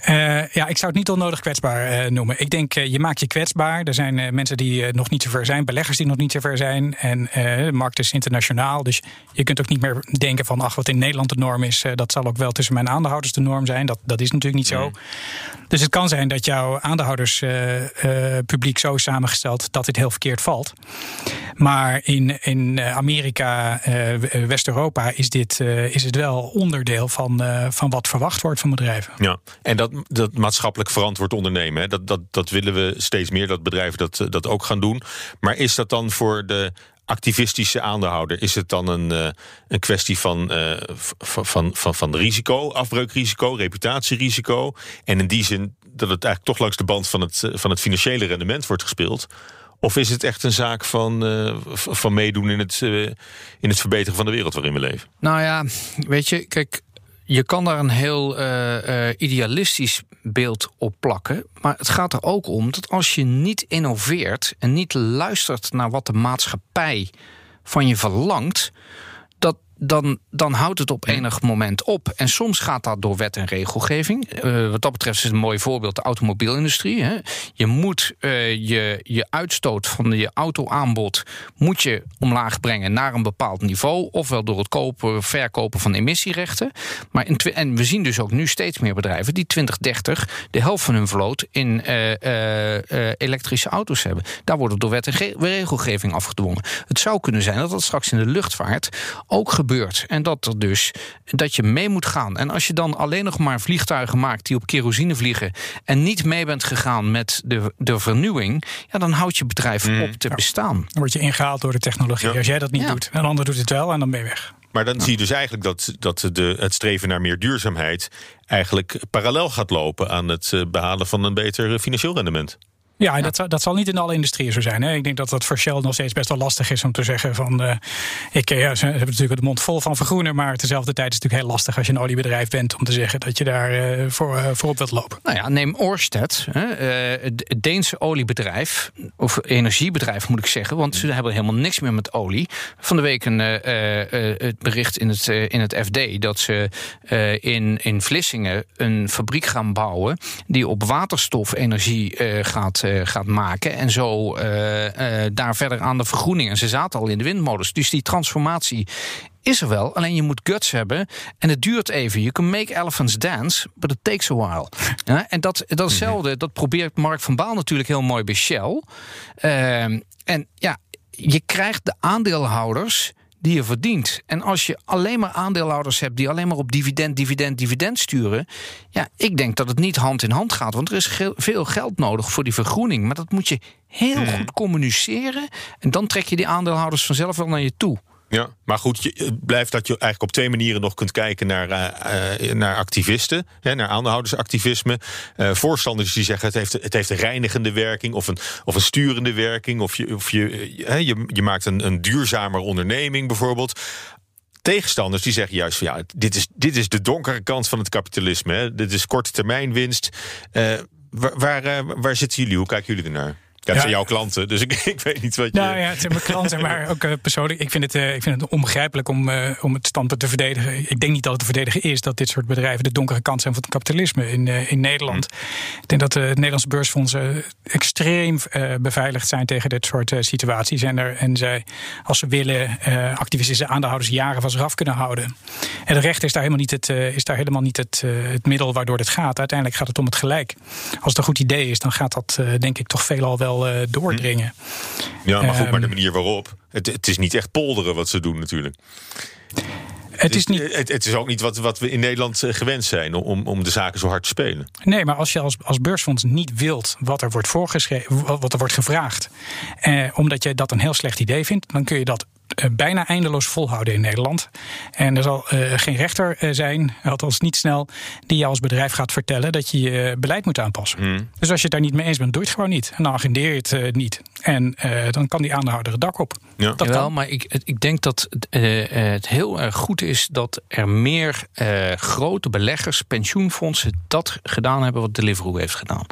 Eh, ja, ik zou het niet onnodig kwetsbaar eh, noemen. Ik denk, eh, je maakt je kwetsbaar. Er zijn mensen die nog niet zo ver zijn, beleggers die nog niet zo ver zijn. En de markt is internationaal. Dus je kunt ook niet meer denken van, ach, wat in Nederland de norm is, dat zal ook wel tussen mijn aandeelhouders de norm zijn. Dat, dat is natuurlijk niet zo. Dus het kan zijn dat jouw aandeelhouderspubliek zo is samengesteld dat dit heel verkeerd valt. Maar in, in Amerika, West-Europa, is, dit, is het wel onderdeel van, van wat verwacht wordt van bedrijven. Ja, en dat, dat maatschappelijk verantwoord ondernemen, hè, dat, dat, dat willen we steeds meer, dat bedrijven dat, eh, dat ook gaan doen. Maar is dat dan voor de activistische aandeelhouder, is het dan een, eh, een kwestie van, eh, van, van, van, risico, afbreukrisico, reputatierisico? En in die zin dat het eigenlijk toch langs de band van het, van het financiële rendement wordt gespeeld? Of is het echt een zaak van, van meedoen in het, in het verbeteren van de wereld waarin we leven? Nou ja, weet je, kijk, je kan daar een heel eh, eh, idealistisch beeld op plakken. Maar het gaat er ook om dat als je niet innoveert en niet luistert naar wat de maatschappij van je verlangt, dan, dan houdt het op enig moment op. En soms gaat dat door wet en regelgeving. Eh, wat dat betreft is het een mooi voorbeeld de automobielindustrie. Hè. Je moet eh, je, je uitstoot van je autoaanbod moet je omlaag brengen naar een bepaald niveau. Ofwel door het kopen, verkopen van emissierechten. Maar in, en we zien dus ook nu steeds meer bedrijven die 2030 de helft van hun vloot in eh, elektrische auto's hebben. Daar wordt het door wet en ge- regelgeving afgedwongen. Het zou kunnen zijn dat dat straks in de luchtvaart ook gebeurt. En dat er dus dat je mee moet gaan. En als je dan alleen nog maar vliegtuigen maakt die op kerosine vliegen en niet mee bent gegaan met de, de vernieuwing, ja, dan houdt je bedrijf op te bestaan. Dan word je ingehaald door de technologie. Als jij dat niet doet, een ander doet het wel en dan ben je weg. Maar dan zie je dus eigenlijk dat, dat de, het streven naar meer duurzaamheid eigenlijk parallel gaat lopen aan het eh, behalen van een beter financieel rendement. Ja, en Dat, zal, dat zal niet in alle industrieën zo zijn. Hè. Ik denk dat dat voor Shell nog steeds best wel lastig is om te zeggen van... eh, ik, eh, ja, ze hebben natuurlijk de mond vol van vergroenen... maar tezelfde tijd is het natuurlijk heel lastig als je een oliebedrijf bent... om te zeggen dat je daar eh, voor, voorop wilt lopen. Nou ja, neem Orsted, hè, het Deense oliebedrijf, of energiebedrijf moet ik zeggen, want ze hebben helemaal niks meer met olie. Van de week een het bericht in het, in het FD dat ze in, in Vlissingen een fabriek gaan bouwen die op waterstofenergie gaat, gaat maken. En zo eh, eh, daar verder aan de vergroening. En ze zaten al in de windmolens. Dus die transformatie is er wel. Alleen je moet guts hebben. En het duurt even. You can make elephants dance, but it takes a while. Ja, en dat, datzelfde, dat probeert Mark van Baal natuurlijk heel mooi bij Shell. Ehm, en ja, je krijgt de aandeelhouders die je verdient. En als je alleen maar aandeelhouders hebt die alleen maar op dividend, dividend, dividend sturen. Ja, ik denk dat het niet hand in hand gaat. Want er is ge- veel geld nodig voor die vergroening. Maar dat moet je heel goed communiceren. En dan trek je die aandeelhouders vanzelf wel naar je toe. Ja, maar goed, je, blijft dat je eigenlijk op twee manieren nog kunt kijken naar, eh, eh, naar activisten, hè, naar aandeelhoudersactivisme. Eh, voorstanders die zeggen het heeft, het heeft een reinigende werking of een, of een sturende werking. Of je, of je, je, je maakt een, een duurzamer onderneming bijvoorbeeld. Tegenstanders die zeggen juist van ja, dit is, dit is de donkere kant van het kapitalisme. Hè. Dit is korte termijn winst. Waar, waar, waar zitten jullie? Hoe kijken jullie ernaar? Ja. zijn jouw klanten, dus ik, ik weet niet wat je... Nou ja, het zijn mijn klanten, maar ook eh, persoonlijk. Ik vind het, eh, ik vind het onbegrijpelijk om, eh, om het standpunt te verdedigen. Ik denk niet dat het te verdedigen is dat dit soort bedrijven de donkere kant zijn van het kapitalisme in, in Nederland. Ik denk dat het Nederlandse beursfondsen extreem beveiligd zijn tegen dit soort situaties. En, er, en zij, als ze willen, activistische aandeelhouders jaren van zich af kunnen houden. En de recht is daar helemaal niet het, is daar helemaal niet het, het middel waardoor dit gaat. Uiteindelijk gaat het om het gelijk. Als het een goed idee is, dan gaat dat denk ik toch veelal wel eh, doordringen. Ja, maar goed, maar de Ehm, manier waarop. Het, het is niet echt polderen wat ze doen natuurlijk. Het is niet. Het, het is ook niet wat, wat we in Nederland eh, gewend zijn om, om de zaken zo hard te spelen. Nee, maar als je als, als beursfonds niet wilt wat er wordt voorgeschreven, wat er wordt gevraagd, eh, omdat je dat een heel slecht idee vindt, dan kun je dat bijna eindeloos volhouden in Nederland. En er zal eh, geen rechter eh, zijn, althans niet snel, die jou als bedrijf gaat vertellen dat je je beleid moet aanpassen. Dus als je het daar niet mee eens bent, doe je het gewoon niet. En dan agendeer je het eh, niet. En eh, dan kan die aandeelhouder het dak op. Ja. Dat Jawel, kan. maar ik, ik denk dat het, eh, eh, het heel erg goed is dat er meer eh, grote beleggers, pensioenfondsen, dat gedaan hebben wat Deliveroo heeft gedaan.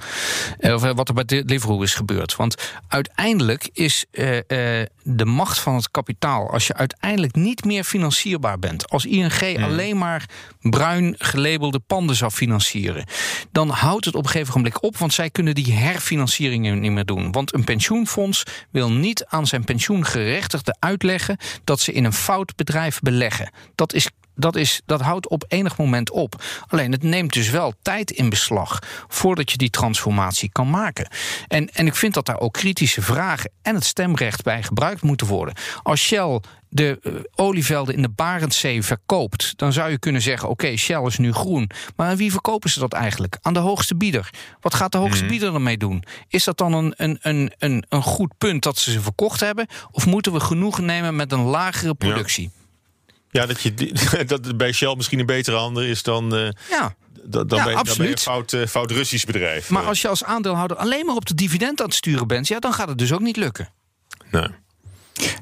Of wat er bij Deliveroo is gebeurd. Want uiteindelijk is eh, eh, de macht van het kapitaal, als je uiteindelijk niet meer financierbaar bent, als ING alleen maar bruin gelabelde panden zou financieren, dan houdt het op een gegeven moment op, want zij kunnen die herfinancieringen niet meer doen. Want een pensioenfonds wil niet aan zijn pensioengerechtigde uitleggen dat ze in een fout bedrijf beleggen. Dat is dat, is, dat houdt op enig moment op. Alleen het neemt dus wel tijd in beslag voordat je die transformatie kan maken. En, en ik vind dat daar ook kritische vragen en het stemrecht bij gebruikt moeten worden. Als Shell de eh, olievelden in de Barentszee verkoopt, dan zou je kunnen zeggen: oké, Shell is nu groen. Maar aan wie verkopen ze dat eigenlijk? Aan de hoogste bieder. Wat gaat de hoogste bieder ermee doen? Is dat dan een, een, een, een, een goed punt dat ze ze verkocht hebben? Of moeten we genoegen nemen met een lagere productie? Ja, dat, je, dat het bij Shell misschien een betere handen is dan, eh, Ja. dan, dan, Ja, bij, dan bij een absoluut. fout, eh, fout Russisch bedrijf. Maar als je als aandeelhouder alleen maar op de dividend aan het sturen bent, ja, dan gaat het dus ook niet lukken. Nee.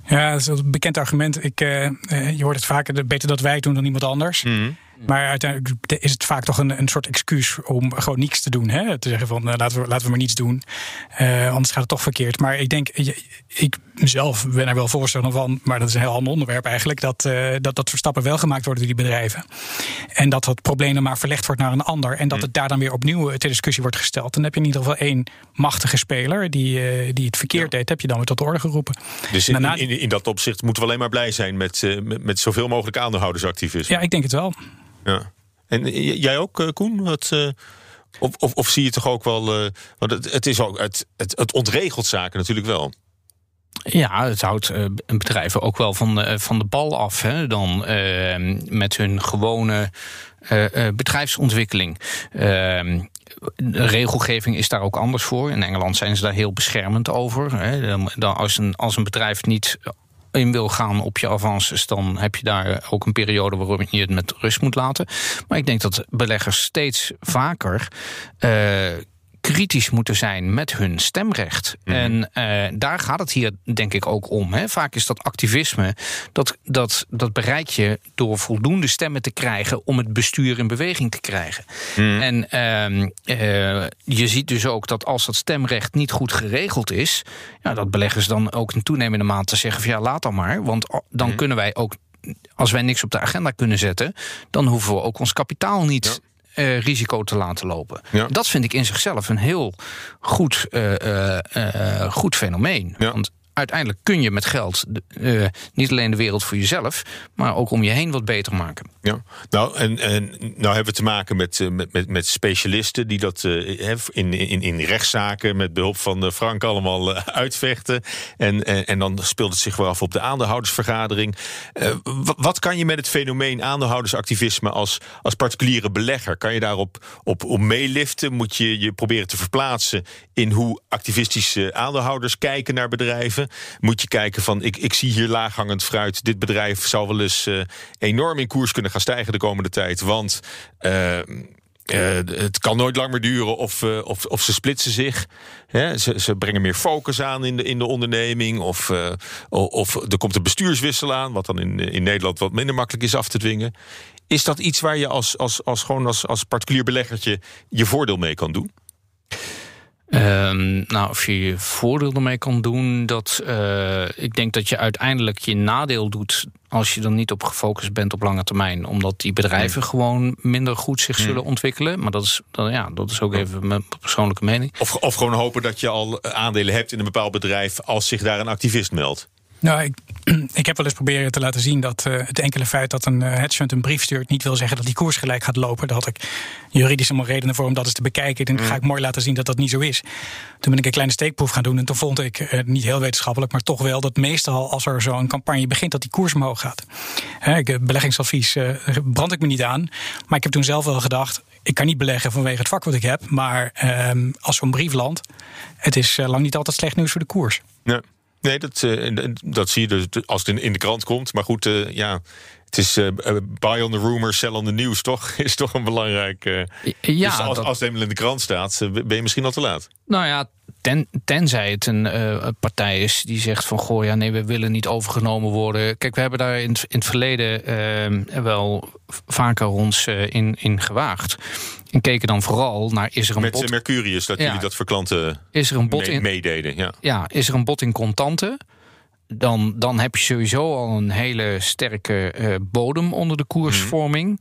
Ja, dat is een bekend argument. Ik, eh, je hoort het vaker, beter dat wij het doen dan iemand anders. Maar uiteindelijk is het vaak toch een, een soort excuus om gewoon niets te doen. Hè? Te zeggen van laten, we, laten we maar niets doen. Eh, anders gaat het toch verkeerd. Maar ik denk, je- ik zelf ben er wel voorstander van, maar dat is een heel ander onderwerp eigenlijk. Dat, eh, dat dat soort stappen wel gemaakt worden door die bedrijven. En dat het probleem dan maar verlegd wordt naar een ander. En dat het daar dan weer opnieuw ter discussie wordt gesteld. Dan heb je in ieder geval één machtige speler die, eh, die het verkeerd deed. Heb je dan weer tot de orde geroepen. Dus in, in, in dat opzicht moeten we alleen maar blij zijn met, eh, met, met zoveel mogelijk aandeelhoudersactivisme. Ja, ik denk het wel. Ja. En jij ook, eh, Koen? Wat, eh, of, of, of zie je toch ook wel. eh, want het, het, is ook, het, het, het ontregelt zaken natuurlijk wel. Ja, het houdt eh, bedrijven ook wel van, eh, van de bal af. Hè, dan eh, met hun gewone eh, bedrijfsontwikkeling. Ehm, de regelgeving is daar ook anders voor. In Engeland zijn ze daar heel beschermend over. Hè. Dan- als, een, als een bedrijf niet in wil gaan op je avances, dan heb je daar ook een periode waarom je het met rust moet laten. Maar ik denk dat beleggers steeds vaker kritisch moeten zijn met hun stemrecht. En eh, daar gaat het hier denk ik ook om. Hè. Vaak is dat activisme, dat, dat, dat bereik je door voldoende stemmen te krijgen om het bestuur in beweging te krijgen. En ehm, eh, je ziet dus ook dat als dat stemrecht niet goed geregeld is, ja, dat beleggers dan ook in toenemende mate zeggen van ja, laat dan maar. Want dan kunnen wij ook, als wij niks op de agenda kunnen zetten, dan hoeven we ook ons kapitaal niet eh, risico te laten lopen. Dat vind ik in zichzelf een heel goed, eh, eh, goed fenomeen. Want uiteindelijk kun je met geld uh, niet alleen de wereld voor jezelf, maar ook om je heen wat beter maken. Ja, nou, en, en nou hebben we te maken met, eh, met, met, met specialisten die dat uh, in, in, in rechtszaken met behulp van Frank allemaal uitvechten. En, en, en, dan speelt het zich wel af op de aandeelhoudersvergadering. wat kan je met het fenomeen aandeelhoudersactivisme als, als particuliere belegger? Kan je daarop op, op meeliften? Moet je je proberen te verplaatsen in hoe activistische aandeelhouders kijken naar bedrijven? Moet je kijken van, ik, ik zie hier laaghangend fruit. Dit bedrijf zou wel eens uh, enorm in koers kunnen gaan stijgen de komende tijd. Want uh, uh, het kan nooit lang meer duren of, of, of ze splitsen zich. Hè? Ze, ze brengen meer focus aan in de, in de onderneming. Of, of er komt een bestuurswissel aan, wat dan in, in Nederland wat minder makkelijk is af te dwingen. Is dat iets waar je als, als, als, gewoon als, als particulier beleggertje je voordeel mee kan doen? Um, nou, of je je voordeel ermee kan doen, dat uh, ik denk dat je uiteindelijk je nadeel doet als je er niet op gefocust bent op lange termijn. Omdat die bedrijven hmm. gewoon minder goed zich zullen hmm. ontwikkelen. Maar dat is, dat, ja, dat is ook even mijn persoonlijke mening. Of, of gewoon hopen dat je al aandelen hebt in een bepaald bedrijf als zich daar een activist meldt. Nou, ik, ik heb wel eens proberen te laten zien dat uh, het enkele feit dat een uh, hedge fund een brief stuurt niet wil zeggen dat die koers gelijk gaat lopen. Daar had ik juridische redenen voor om dat eens te bekijken. Dan ga ik mooi laten zien dat dat niet zo is. Toen ben ik een kleine steekproef gaan doen en toen vond ik, uh, niet heel wetenschappelijk, maar toch wel dat meestal als er zo'n campagne begint, dat die koers omhoog gaat. Hè, beleggingsadvies brand ik me niet aan. Maar ik heb toen zelf wel gedacht, ik kan niet beleggen vanwege het vak wat ik heb. Maar ehm, als zo'n brief landt, het is lang niet altijd slecht nieuws voor de koers. Ja. Nee, dat, uh, dat zie je dus als het in de krant komt. Maar goed, uh, ja, het is uh, buy on the rumor, sell on the news, toch? Is toch een belangrijk. ja, dus als, dat... als het helemaal in de krant staat, ben je misschien al te laat. Nou ja, ten, tenzij het een uh, partij is die zegt van goh, ja, nee, we willen niet overgenomen worden. Kijk, we hebben daar in, in het verleden uh, wel vaker ons uh, in, in gewaagd. En keken dan vooral naar is er een Met bot... Mercurius, dat jullie dat voor klanten is er een bot in, meededen. Ja. ja, is er een bot in contanten? Dan, dan heb je sowieso al een hele sterke uh, bodem onder de koersvorming.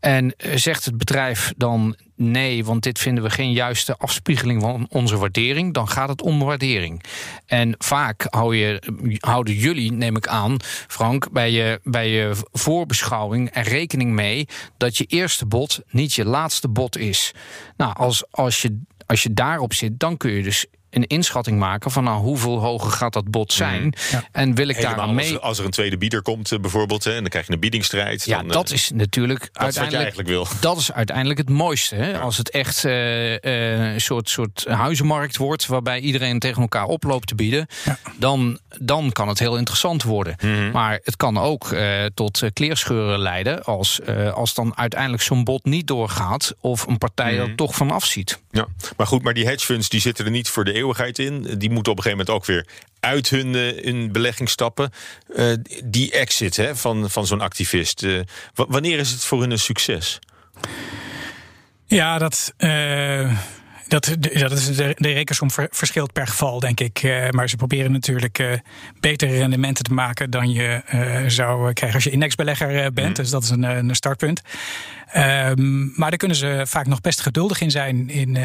En uh, zegt het bedrijf dan nee, want dit vinden we geen juiste afspiegeling van onze waardering, dan gaat het om waardering. En vaak hou je, houden jullie, neem ik aan, Frank, bij je, bij je voorbeschouwing er rekening mee dat je eerste bod niet je laatste bod is. Nou, als, als je als je daarop zit, dan kun je dus een inschatting maken van nou, hoeveel hoger gaat dat bod zijn. Mm. En wil ik daar mee. Als, als, er een tweede bieder komt, eh, bijvoorbeeld, hè, en dan krijg je een biedingsstrijd. Ja, dan, dat uh, is natuurlijk dat uiteindelijk. Is wat je eigenlijk wil. Dat is uiteindelijk het mooiste. Hè? Ja. Als het echt uh, een soort, soort huizenmarkt wordt, waarbij iedereen tegen elkaar oploopt te bieden, ja. dan, dan kan het heel interessant worden. Mm -hmm. Maar het kan ook tot kleerscheuren leiden als, als dan uiteindelijk zo'n bod niet doorgaat of een partij mm -hmm. er toch van afziet. Ja, maar goed, maar die hedge funds die zitten er niet voor de in. Die moeten op een gegeven moment ook weer uit hun, uh, hun belegging stappen. Uh, die exit hè, van, van zo'n activist. Uh, wanneer is het voor hun een succes? Ja, dat. Dat, dat is de, de rekensom verschilt per geval, denk ik. Uh, maar ze proberen natuurlijk uh, betere rendementen te maken dan je uh, zou krijgen als je indexbelegger bent. Mm. Dus dat is een, een startpunt. Um, maar daar kunnen ze vaak nog best geduldig in zijn in,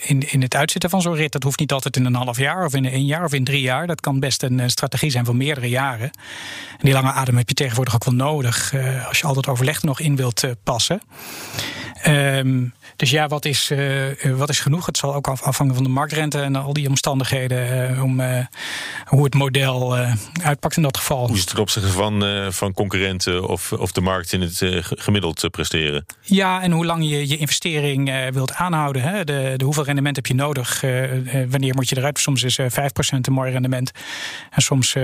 in, in het uitzitten van zo'n rit. Dat hoeft niet altijd in een half jaar of in een jaar of in drie jaar. Dat kan best een strategie zijn van meerdere jaren. En die lange adem heb je tegenwoordig ook wel nodig als je al dat overleg nog in wilt passen. Um, dus ja, wat is, uh, wat is genoeg? Het zal ook afhangen van de marktrente en al die omstandigheden. Uh, om, uh, hoe het model uitpakt in dat geval. Hoe is het ten opzichte van, van concurrenten of, of de markt in het gemiddeld presteren? Ja, en hoe lang je je investering wilt aanhouden. Hè? De, de hoeveel rendement heb je nodig? wanneer moet je eruit? Soms is 5% een mooi rendement. En soms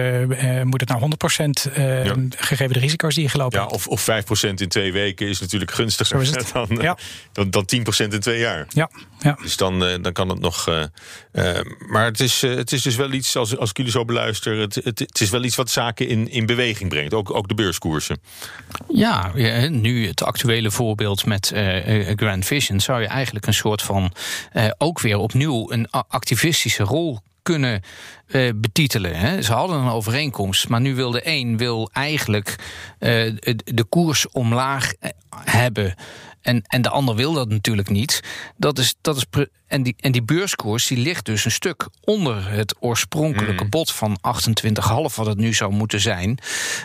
moet het naar 100% ja. gegeven de risico's die je gelopen ja, hebt. Of, of 5% in twee weken is natuurlijk gunstiger dan, ja. Dan, dan 10% in twee jaar. Ja, ja. Dus dan, uh, dan kan het nog. Uh, uh, maar het is, het is dus wel iets, als, als ik jullie zo beluister, het, het, het, is wel iets wat zaken in, in beweging brengt. Ook, ook de beurskoersen. Ja, nu het actuele voorbeeld met Grand Vision zou je eigenlijk een soort van ook weer opnieuw een activistische rol kunnen uh, betitelen. Hè. Ze hadden een overeenkomst, maar nu wil de een wil eigenlijk uh, de koers omlaag hebben. En, en de ander wil dat natuurlijk niet. Dat is, dat is en, die, en die beurskoers die ligt dus een stuk onder het oorspronkelijke Mm. bod van 28,5, wat het nu zou moeten zijn.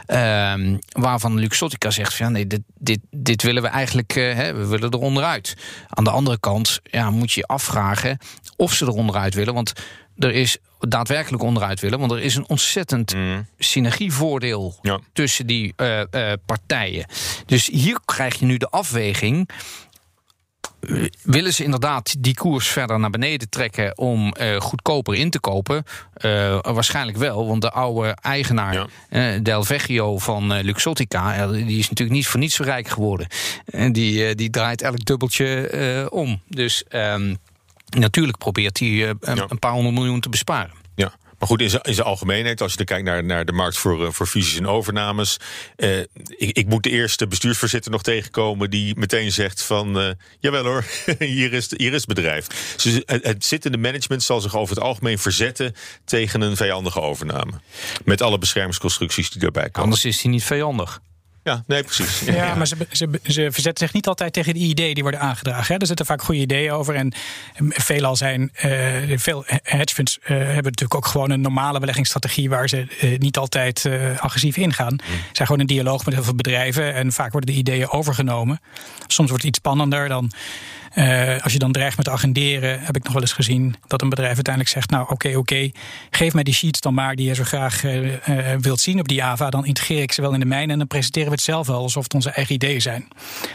Ehm, waarvan Luxottica zegt: van, ja, nee, dit, dit, dit willen we eigenlijk, eh, hè, we willen er onderuit. Aan de andere kant ja, moet je je afvragen of ze er onderuit willen. Want er is daadwerkelijk onderuit willen. Want er is een ontzettend synergievoordeel tussen die eh, eh, partijen. Dus hier krijg je nu de afweging. Willen ze inderdaad die koers verder naar beneden trekken om eh, goedkoper in te kopen? Waarschijnlijk wel, want de oude eigenaar Del Vecchio van Luxottica, die is natuurlijk niet voor niets zo rijk geworden. En die, die draait elk dubbeltje om. Dus ehm, natuurlijk probeert hij eh, een, een paar honderd miljoen te besparen. Ja. Maar goed, in zijn, in zijn algemeenheid, als je dan kijkt naar, naar de markt voor, eh, voor fusies en overnames. eh, ik, ik moet de eerste bestuursvoorzitter nog tegenkomen die meteen zegt van... eh, jawel hoor, hier is, hier is het bedrijf. Dus het, het zittende management zal zich over het algemeen verzetten tegen een vijandige overname. Met alle beschermingsconstructies die daarbij komen. Anders is hij niet vijandig. Ja, nee, precies. Ja, maar ze, ze, ze verzetten zich niet altijd tegen de ideeën die worden aangedragen. Hè. Er zitten vaak goede ideeën over. En veelal zijn, eh, veel hedge funds eh, hebben natuurlijk ook gewoon een normale beleggingsstrategie waar ze eh, niet altijd agressief ingaan. Ze zijn gewoon in dialoog met heel veel bedrijven en vaak worden de ideeën overgenomen. Soms wordt het iets spannender dan. Eh, als je dan dreigt met agenderen, heb ik nog wel eens gezien dat een bedrijf uiteindelijk zegt: Nou, oké, oké, geef mij die sheets dan maar die je zo graag eh, eh, wilt zien op die AVA. Dan integreer ik ze wel in de mijne en dan presenteren we het zelf wel alsof het onze eigen ideeën zijn.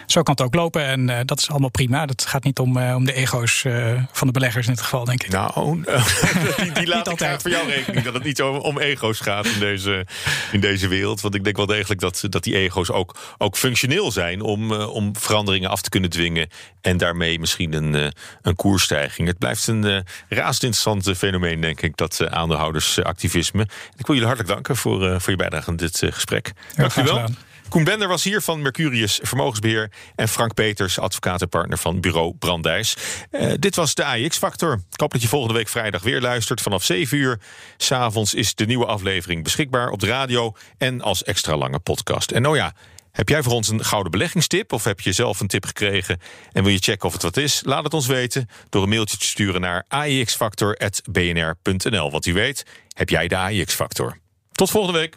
Zo kan het ook lopen en dat is allemaal prima. Dat gaat niet om, om de ego's van de beleggers in dit geval, denk ik. Nou, die, die laat ik graag voor jou rekening. Dat het niet om, om ego's gaat in deze, in deze wereld. Want ik denk wel degelijk dat, dat die ego's ook, ook functioneel zijn... Om, om veranderingen af te kunnen dwingen. En daarmee misschien een, eh, een koersstijging. Het blijft een eh razend interessant eh, fenomeen, denk ik... dat uh, aandeelhoudersactivisme. Ik wil jullie hartelijk danken voor, uh, voor je bijdrage aan dit uh, gesprek. Dank u wel. Koen Bender was hier van Mercurius Vermogensbeheer. En Frank Peters, advocaat en partner van bureau Brandijs. Uh, dit was de AX-factor. Ik hoop dat je volgende week vrijdag weer luistert. Vanaf 7 uur s'avonds is de nieuwe aflevering beschikbaar op de radio. En als extra lange podcast. En oh ja. Heb jij voor ons een gouden beleggingstip of heb je zelf een tip gekregen en wil je checken of het wat is? Laat het ons weten door een mailtje te sturen naar aexfactor.bnr.nl. Want wie weet, heb jij de AX-factor. Tot volgende week.